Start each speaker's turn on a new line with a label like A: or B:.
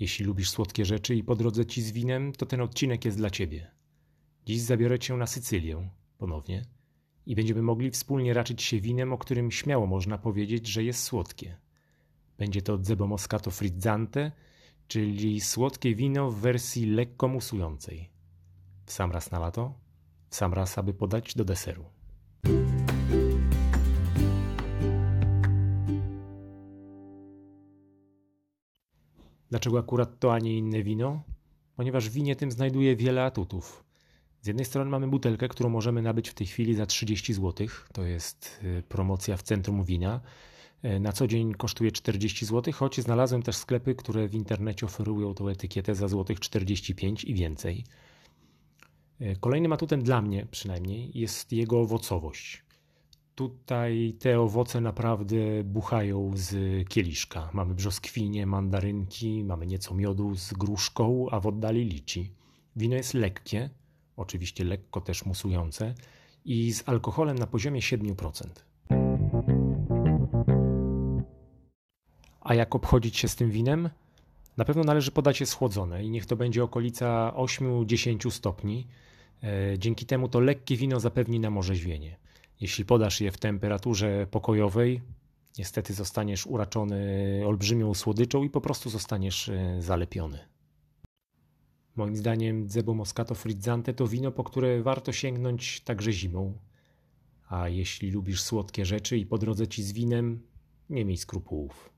A: Jeśli lubisz słodkie rzeczy i po drodze ci z winem, to ten odcinek jest dla ciebie. Dziś zabiorę cię na Sycylię ponownie i będziemy mogli wspólnie raczyć się winem, o którym śmiało można powiedzieć, że jest słodkie. Będzie to Zebo Moscato Frizzante, czyli słodkie wino w wersji lekko musującej. W sam raz na lato, w sam raz, aby podać do deseru. Dlaczego akurat to, a nie inne wino? Ponieważ w winie tym znajduje wiele atutów. Z jednej strony mamy butelkę, którą możemy nabyć w tej chwili za 30 zł. To jest y, promocja w centrum wina. Y, na co dzień kosztuje 40 zł, choć znalazłem też sklepy, które w internecie oferują tą etykietę za złotych 45 i więcej. Y, kolejnym atutem dla mnie przynajmniej jest jego owocowość. Tutaj te owoce naprawdę buchają z kieliszka. Mamy brzoskwinie, mandarynki, mamy nieco miodu z gruszką, a w oddali lici. Wino jest lekkie, oczywiście lekko też musujące i z alkoholem na poziomie 7%. A jak obchodzić się z tym winem? Na pewno należy podać je schłodzone i niech to będzie okolica 8-10 stopni. E, dzięki temu to lekkie wino zapewni nam orzeźwienie. Jeśli podasz je w temperaturze pokojowej, niestety zostaniesz uraczony olbrzymią słodyczą i po prostu zostaniesz e, zalepiony. Moim zdaniem Zebo Moscato Frizzante to wino, po które warto sięgnąć także zimą. A jeśli lubisz słodkie rzeczy i po drodze ci z winem, nie miej skrupułów.